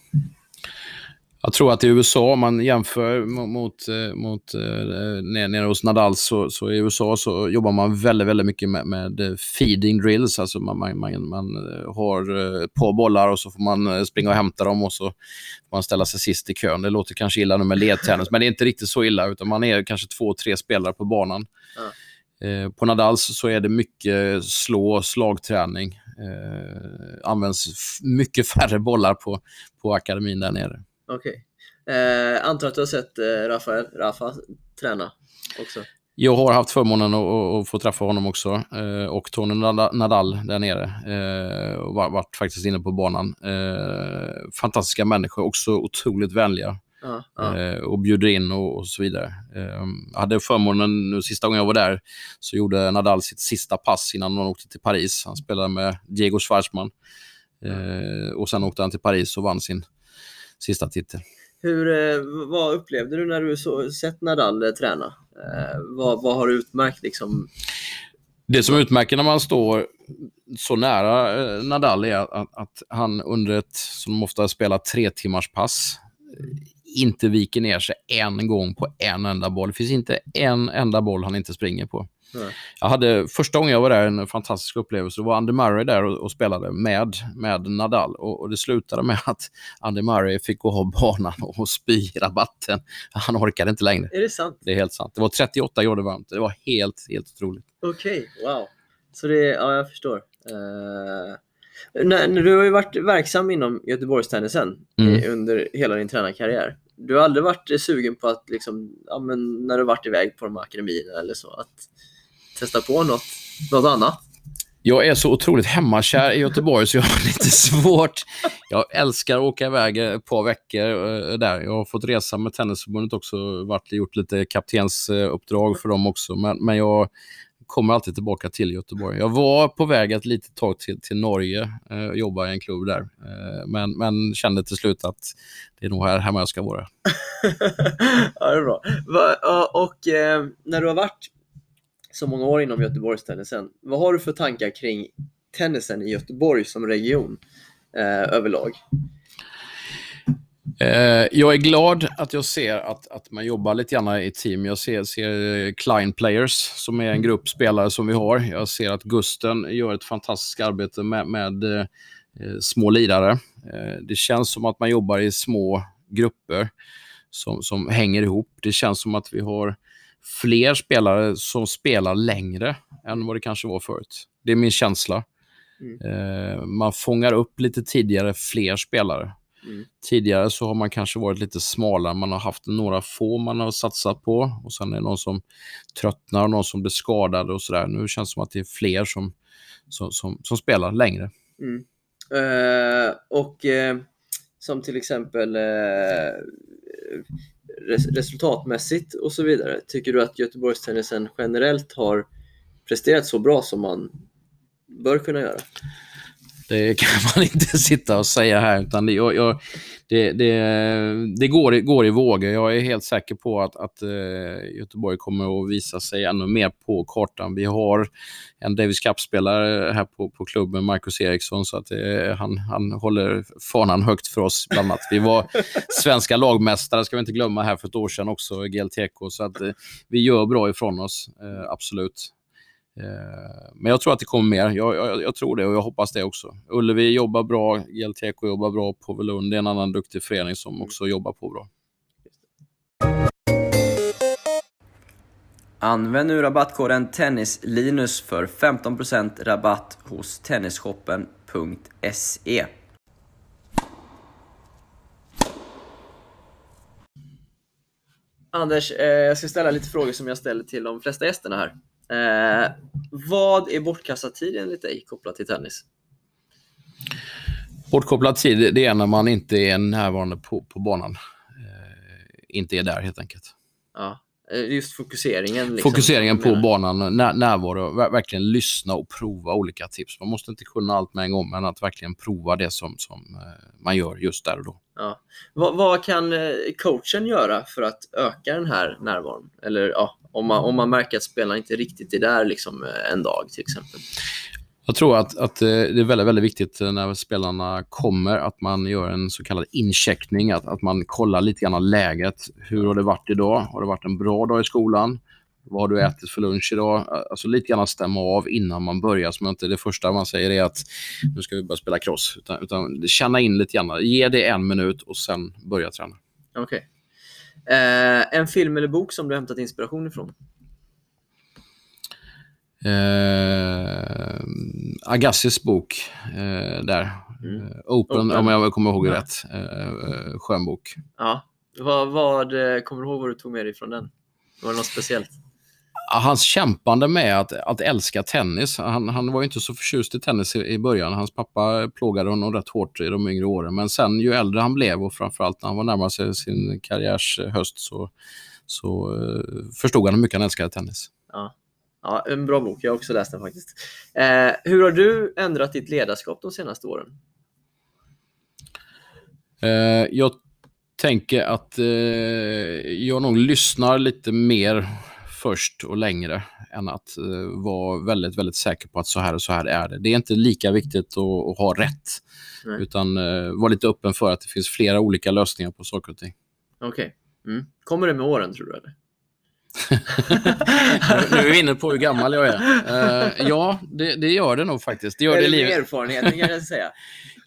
Jag tror att i USA, om man jämför mot, mot eh, nere hos Nadal, så, så, i USA så jobbar man väldigt, väldigt mycket med, med feeding drills. Alltså man, man, man, man eh, har ett par bollar och så får man eh, springa och hämta dem och så får man ställa sig sist i kön. Det låter kanske illa nu med ledtennis, men det är inte riktigt så illa, utan man är kanske två, tre spelare på banan. Ja. På Nadals så är det mycket slå, slagträning. Eh, används mycket färre bollar på, på akademin där nere. Okej. Okay. Eh, antar att du har sett eh, Rafael, Rafa träna också? Jag har haft förmånen att, att få träffa honom också eh, och Tony Nadal där nere. Eh, och varit faktiskt inne på banan. Eh, fantastiska människor, också otroligt vänliga. Ja. Eh, och bjuder in och, och så vidare. Eh, jag hade förmånen, nu sista gången jag var där, så gjorde Nadal sitt sista pass innan han åkte till Paris. Han spelade med Diego Schwartzman. Eh, och sen åkte han till Paris och vann sin sista titel. Hur, eh, vad upplevde du när du så, sett Nadal eh, träna? Eh, vad, vad har utmärkt liksom? Det som utmärker när man står så nära Nadal är att, att han under ett, som ofta spelar, tre timmars pass inte viker ner sig en gång på en enda boll. Det finns inte en enda boll han inte springer på. Jag hade, första gången jag var där, en fantastisk upplevelse. Då var Andy Murray där och, och spelade med, med Nadal. Och, och, det slutade med att Andy Murray fick gå av banan och spy i rabatten. Han orkade inte längre. Är det sant? Det är helt sant. Det var 38 grader varmt. Det var helt, helt otroligt. Okej, okay, wow. Så det, ja jag förstår. Uh... När, när, du har ju varit verksam inom Göteborgstennisen mm. under hela din tränarkarriär. Du har aldrig varit sugen på att, liksom, ja, men när du varit iväg på de här akademierna eller så, att testa på något, något annat? Jag är så otroligt hemmakär i Göteborg så jag har *laughs* lite svårt. Jag älskar att åka iväg ett par veckor eh, där. Jag har fått resa med Tennisförbundet också, varit, gjort lite kaptensuppdrag för dem också. Men, men jag kommer alltid tillbaka till Göteborg. Jag var på väg ett litet tag till, till Norge eh, och jobbade jobba i en klubb där. Eh, men, men kände till slut att det är nog här hemma jag ska vara. *laughs* ja, det är bra. Va, och eh, när du har varit så många år inom Göteborgstennisen. Vad har du för tankar kring tennisen i Göteborg som region eh, överlag? Eh, jag är glad att jag ser att, att man jobbar lite grann i team. Jag ser, ser Klein Players, som är en grupp spelare som vi har. Jag ser att Gusten gör ett fantastiskt arbete med, med eh, små lidare. Eh, det känns som att man jobbar i små grupper som, som hänger ihop. Det känns som att vi har fler spelare som spelar längre än vad det kanske var förut. Det är min känsla. Mm. Eh, man fångar upp lite tidigare fler spelare. Mm. Tidigare så har man kanske varit lite smalare. Man har haft några få man har satsat på och sen är det någon som tröttnar och någon som blir skadad och sådär. Nu känns det som att det är fler som, som, som, som spelar längre. Mm. Uh, och uh, som till exempel uh, resultatmässigt och så vidare. Tycker du att Göteborgstennisen generellt har presterat så bra som man bör kunna göra? Det kan *laughs* man inte sitta och säga här. Utan det, jag, jag, det, det, det går, går i vågor. Jag är helt säker på att, att uh, Göteborg kommer att visa sig ännu mer på kartan. Vi har en Davis Cup-spelare här på, på klubben, Marcus Eriksson, så att uh, han, han håller fanan högt för oss. Bland annat. Vi var *laughs* svenska lagmästare, ska vi inte glömma, här för ett år sedan också, GLTK. Så att uh, vi gör bra ifrån oss, absolut. Eh, men jag tror att det kommer mer. Jag, jag, jag, tror det och jag hoppas det också. Ullevi jobbar bra, GLTK jobbar bra, Påvelund är en annan duktig förening som också jobbar på bra. Använd nu rabattkoden TennisLinus för 15% rabatt hos tennisshoppen.se. Anders, eh, jag ska ställa lite frågor som jag ställer till de flesta gästerna här. Eh, vad är bortkastad tid enligt dig kopplat till tennis? Bortkopplad tid, det är när man inte är närvarande på, på banan. Eh, inte är där helt enkelt. Ja, just fokuseringen. Liksom, Fokuseringen på banan, när, närvaro, ver- verkligen lyssna och prova olika tips. Man måste inte kunna allt med en gång, men att verkligen prova det som, som eh, man gör just där och då. Ja. Vad, vad kan eh, coachen göra för att öka den här närvaron? Eller ja, om man, om man märker att spelarna inte riktigt är där liksom, eh, en dag till exempel. Jag tror att, att eh, det är väldigt, väldigt viktigt eh, när spelarna kommer att man gör en så kallad incheckning, att, att man kollar lite grann läget. Hur har det varit idag? Har det varit en bra dag i skolan? Vad har du ätit för lunch idag? Alltså lite grann stämma av innan man börjar. Så man inte det första man säger är att nu ska vi börja spela cross. Utan, utan känna in lite grann. Ge det en minut och sen börja träna. Okej. Eh, en film eller bok som du hämtat inspiration ifrån? Eh, Agassis bok eh, där. Mm. Eh, Open, Open. om jag kommer ihåg Ja. rätt. Eh, eh, skön bok. Ja. Vad, vad, eh, kommer du ihåg vad du tog med dig från den? Var det något speciellt? Hans kämpande med att, att älska tennis. Han, han var inte så förtjust i tennis i, i början. Hans pappa plågade honom rätt hårt i de yngre åren. Men sen ju äldre han blev och framförallt när han var närmare sig sin karriärs eh, höst så, så eh, förstod han hur mycket han älskade tennis. Ja. Ja, en bra bok. Jag har också läst den faktiskt. Eh, hur har du ändrat ditt ledarskap de senaste åren? Eh, jag tänker att eh, jag nog lyssnar lite mer först och längre än att eh, vara väldigt, väldigt säker på att så här och så här är det. Det är inte lika viktigt att, att ha rätt, Nej. utan eh, vara lite öppen för att det finns flera olika lösningar på saker och ting. Okej. Mm. Kommer det med åren tror du? Eller? Nu, *laughs* nu är vi inne på hur gammal jag är. Eh, ja, det, det gör det nog faktiskt. Det gör det Eller med livet. erfarenheten kan jag säga.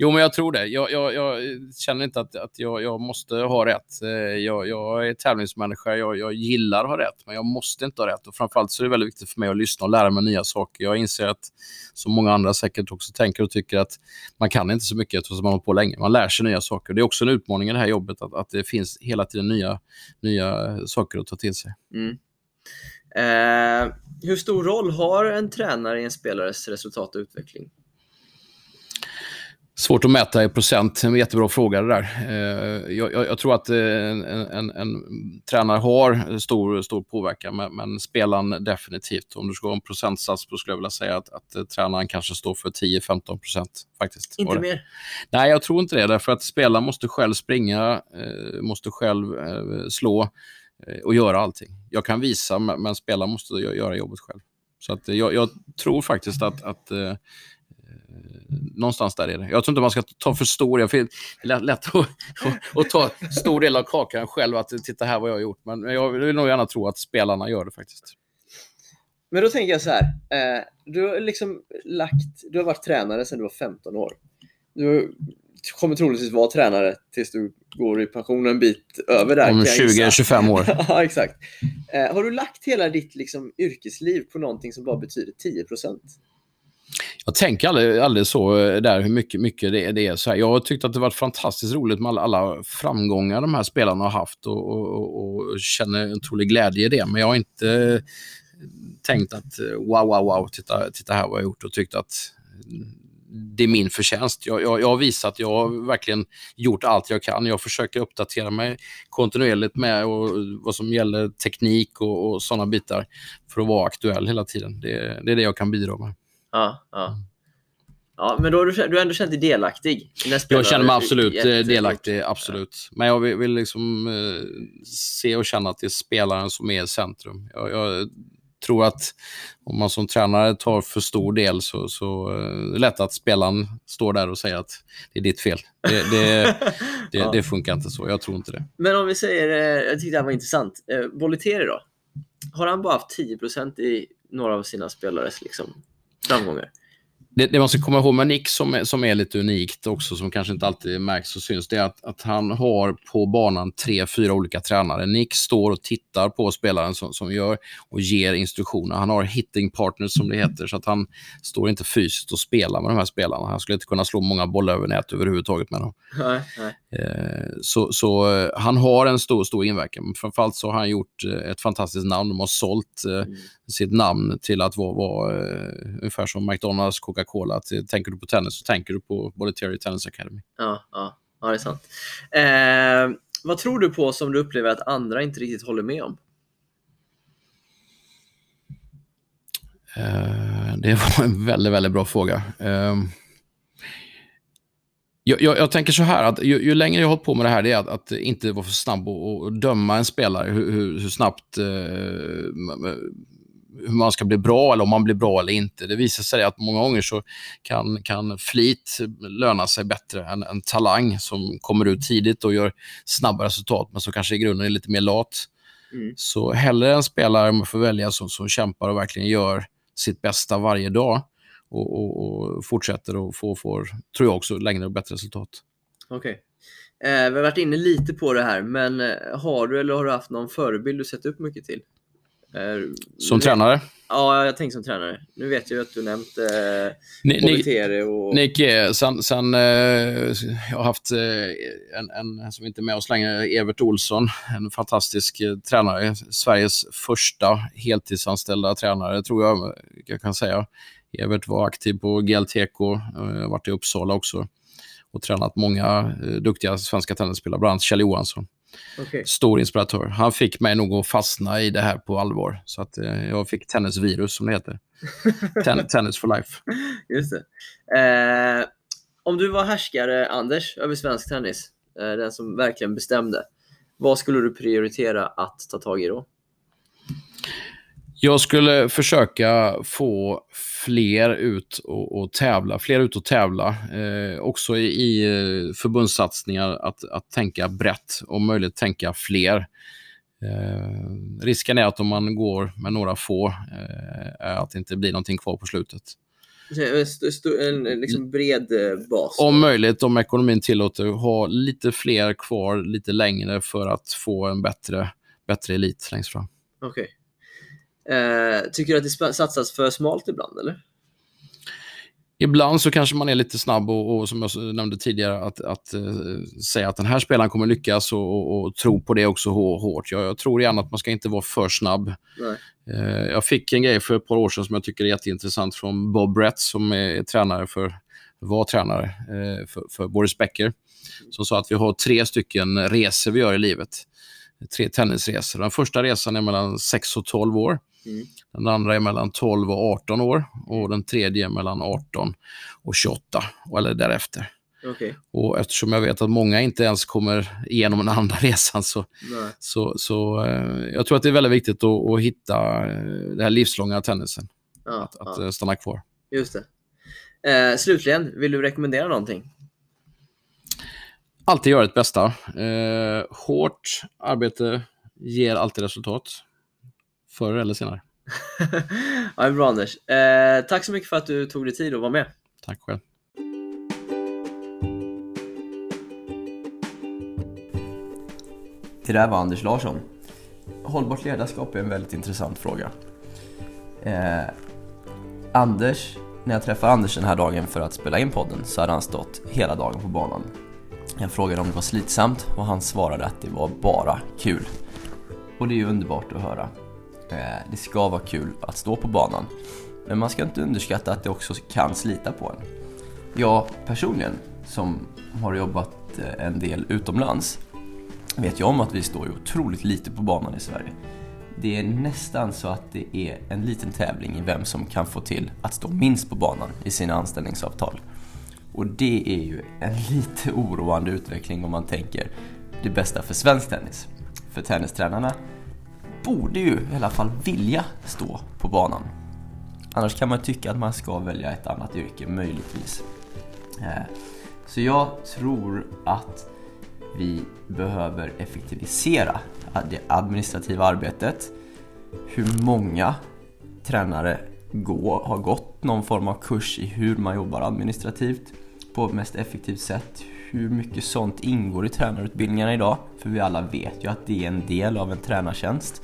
Jo, men jag tror det. Jag, jag, jag känner inte att, att jag, jag måste ha rätt. Eh, jag, jag är tävlingsmänniska, jag, jag gillar att ha rätt, men jag måste inte ha rätt. Och framförallt så är det väldigt viktigt för mig att lyssna och lära mig nya saker. Jag inser att, som många andra säkert också tänker och tycker, att man kan inte så mycket eftersom man har hållit på länge. Man lär sig nya saker. Det är också en utmaning i det här jobbet, att, att det finns hela tiden nya, nya saker att ta till sig. Mm. Eh, hur stor roll har en tränare i en spelares resultat och utveckling? Svårt att mäta i procent. En jättebra fråga det där. Eh, Jag, jag, jag tror att eh, en, en, en tränare har stor, stor påverkan, men, men spelaren definitivt. Om du ska ha en procentsats så skulle jag vilja säga att, att eh, tränaren kanske står för 10-15 procent. Faktiskt. Inte mer? Nej, jag tror inte det. Därför att spelaren måste själv springa, måste själv slå och göra allting. Jag kan visa, men, spelaren måste gö- göra jobbet själv. Så att, jag, jag tror faktiskt att, att någonstans där är det. Jag tror inte man ska ta för stor Det är lätt, att, att, ta stor del av kakan själv. Att titta här vad jag har gjort. Men jag vill nog gärna tro att spelarna gör det faktiskt. Men då tänker jag så här. Eh, du, har liksom lagt, du har varit tränare sedan du var 15 år. Du kommer troligtvis vara tränare tills du går i pension en bit över där. Om kan jag gissa. 20-25 år. *laughs* ja, exakt. Eh, har du lagt hela ditt liksom, yrkesliv på någonting som bara betyder 10 jag tänker aldrig, aldrig så eh, där hur mycket, mycket det, det är. Så här. Jag har tyckt att det varit fantastiskt roligt med alla, alla framgångar de här spelarna har haft och, och, och, känner en otrolig glädje i det. Men jag har inte eh, tänkt att eh, wow, wow, wow, titta, titta här vad jag har gjort och tyckt att det är min förtjänst. Jag, jag, jag har visat, jag har verkligen gjort allt jag kan. Jag försöker uppdatera mig kontinuerligt med och, vad som gäller teknik och, och sådana bitar för att vara aktuell hela tiden. Det, det är det jag kan bidra med. Ja, ja. Ja, men då har du, du har ändå känt dig delaktig. Jag känner mig absolut eh, delaktig, absolut. Men jag vill, vill liksom eh, se och känna att det är spelaren som är i centrum. Jag, jag tror att om man som tränare tar för stor del så, så eh, är det lätt att spelaren står där och säger att det är ditt fel. Det, det, *laughs* det, Ja. det funkar inte så. Jag tror inte det. Men om vi säger, eh, jag tyckte det här var intressant. Bolleteri då? Har han bara haft 10% i några av sina spelares liksom, framgångar? det, det, man ska komma ihåg med Nick som är, som är lite unikt också, som kanske inte alltid märks och syns, det är att, att han har på banan tre, fyra olika tränare. Nick står och tittar på spelaren som, som gör och ger instruktioner. Han har hitting partners som det heter, så att han står inte fysiskt och spelar med de här spelarna. Han skulle inte kunna slå många bollar över nät överhuvudtaget med dem. Nej, nej. Eh, så, så eh, han har en stor, stor inverkan. Framförallt så har han gjort eh, ett fantastiskt namn. De har sålt mm. sitt namn till att vara, vara ungefär som McDonalds, Coca-Cola. Tänker du på tennis så tänker du på både Terry Tennis Academy. Ja, ja, ja det är sant. Eh, vad tror du på som du upplever att andra inte riktigt håller med om? Eh, det var en väldigt, väldigt bra fråga. Eh, jag, jag, jag, tänker så här, att ju, ju, längre jag har hållit på med det här, det är att, att inte vara för snabb och, och döma en spelare, hur, hur, hur snabbt eh, hur man ska bli bra eller om man blir bra eller inte. Det visar sig att många gånger så kan, kan flit löna sig bättre än, än talang som kommer ut tidigt och gör snabba resultat, men som kanske i grunden är lite mer lat. Mm. Så hellre en spelare man får välja som, som kämpar och verkligen gör sitt bästa varje dag och, och, och fortsätter och får, får, tror jag också, längre och bättre resultat. Okej. Okay. Eh, vi har varit inne lite på det här, men eh, har du eller har du haft någon förebild du sett upp mycket till? Eh, som tränare? Ja, jag tänker som tränare. Nu vet jag ju att du nämnt eh, Ni, och... Nick, sen, sen eh, jag har haft eh, en, en, som inte är med oss längre, Evert Olsson. En fantastisk eh, tränare. Sveriges första heltidsanställda tränare, tror jag jag kan säga. Evert var aktiv på GLTK, eh, varit i Uppsala också och tränat många eh, duktiga svenska tennisspelare, bland annat Kjell Johansson. Okay. Stor inspiratör. Han fick mig nog att fastna i det här på allvar. Så att eh, jag fick tennisvirus, som det heter. *laughs* Ten tennis for life. Just det. Eh, om du var härskare, Anders, över svensk tennis, eh, den som verkligen bestämde, vad skulle du prioritera att ta tag i då? Jag skulle försöka få fler ut och, och tävla, fler ut och tävla. Eh, också i, i eh, förbundssatsningar att, att tänka brett, och möjligt tänka fler. Eh, risken är att om man går med några få, eh, att det inte blir någonting kvar på slutet. En liksom bred eh, bas? Om möjligt, om ekonomin tillåter, ha lite fler kvar lite längre för att få en bättre, bättre elit längst fram. Okej. Okay. Eh, tycker du att det satsas för smalt ibland, eller? Ibland så kanske man är lite snabb och, och som jag nämnde tidigare, att, att uh, säga att den här spelaren kommer lyckas och, och, och tro på det också hårt. Jag, jag, tror gärna att man ska inte vara för snabb. Uh, jag fick en grej för ett par år sedan som jag tycker är jätteintressant från Bob Brett som är, tränare för, var tränare uh, för, för Boris Becker. Som sa att vi har tre stycken resor vi gör i livet. Tre tennisresor. Den första resan är mellan 6 och 12 år. Mm. Den andra är mellan 12 och 18 år och den tredje är mellan 18 och 28, eller därefter. Okay. Och eftersom jag vet att många inte ens kommer igenom den andra *laughs* resan så, så, så eh, jag tror att det är väldigt viktigt att, att hitta eh, den här livslånga tennisen. Ja, att, att ja. Eh, stanna kvar. Just det. Eh, slutligen, vill du rekommendera någonting? Alltid göra ett bästa. Eh, hårt arbete ger alltid resultat. Förr eller senare. *laughs* ja, det är bra Anders. Eh, tack så mycket för att du tog dig tid att vara med. Tack själv. Det där var Anders Larsson. Hållbart ledarskap är en väldigt intressant fråga. Eh, Anders, när jag träffade Anders den här dagen för att spela in podden så hade han stått hela dagen på banan. Jag frågade om det var slitsamt och han svarade att det var bara kul. Och det är ju underbart att höra. Eh, det ska vara kul att stå på banan. Men man ska inte underskatta att det också kan slita på en. Jag personligen, som har jobbat eh, en del utomlands, vet ju om att vi står otroligt lite på banan i Sverige. Det är nästan så att det är en liten tävling i vem som kan få till att stå minst på banan i sina anställningsavtal. Och det är ju en *laughs* lite oroande utveckling om man tänker det bästa för svensk tennis. För tennistränarna borde ju i alla fall vilja stå på banan. Annars kan man tycka att man ska välja ett annat yrke, möjligtvis. Eh, så jag tror att vi behöver effektivisera det administrativa arbetet. Hur många tränare gå, har gått någon form av kurs i hur man jobbar administrativt på mest effektivt sätt. Hur mycket sånt ingår i tränarutbildningarna idag? För vi alla vet ju att det är en del av en tränartjänst.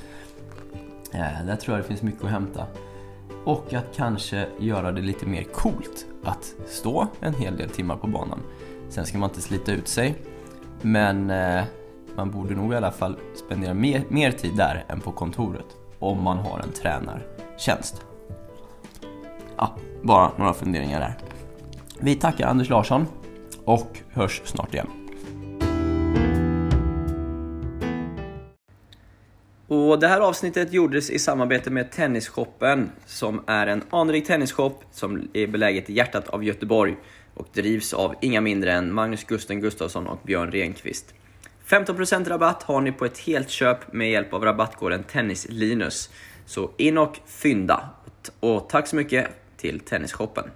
Eh, där tror jag det finns mycket att hämta. Och att kanske göra det lite mer coolt att stå en hel del timmar på banan. Sen ska man inte slita ut sig, men eh, man borde nog i alla fall spendera mer, mer tid där än på kontoret om man har en tränartjänst. Ja, bara några funderingar där. Vi tackar Anders Larsson och hörs snart igen. Och det här avsnittet gjordes i samarbete med Tennisshoppen som är en anrik tennisshop som är beläget i hjärtat av Göteborg och drivs av inga mindre än Magnus Gusten Gustafsson och Björn Renqvist. 15% rabatt har ni på ett helt köp med hjälp av rabattkoden TennisLinus. Så in och fynda! Och tack så mycket till Tennisshoppen.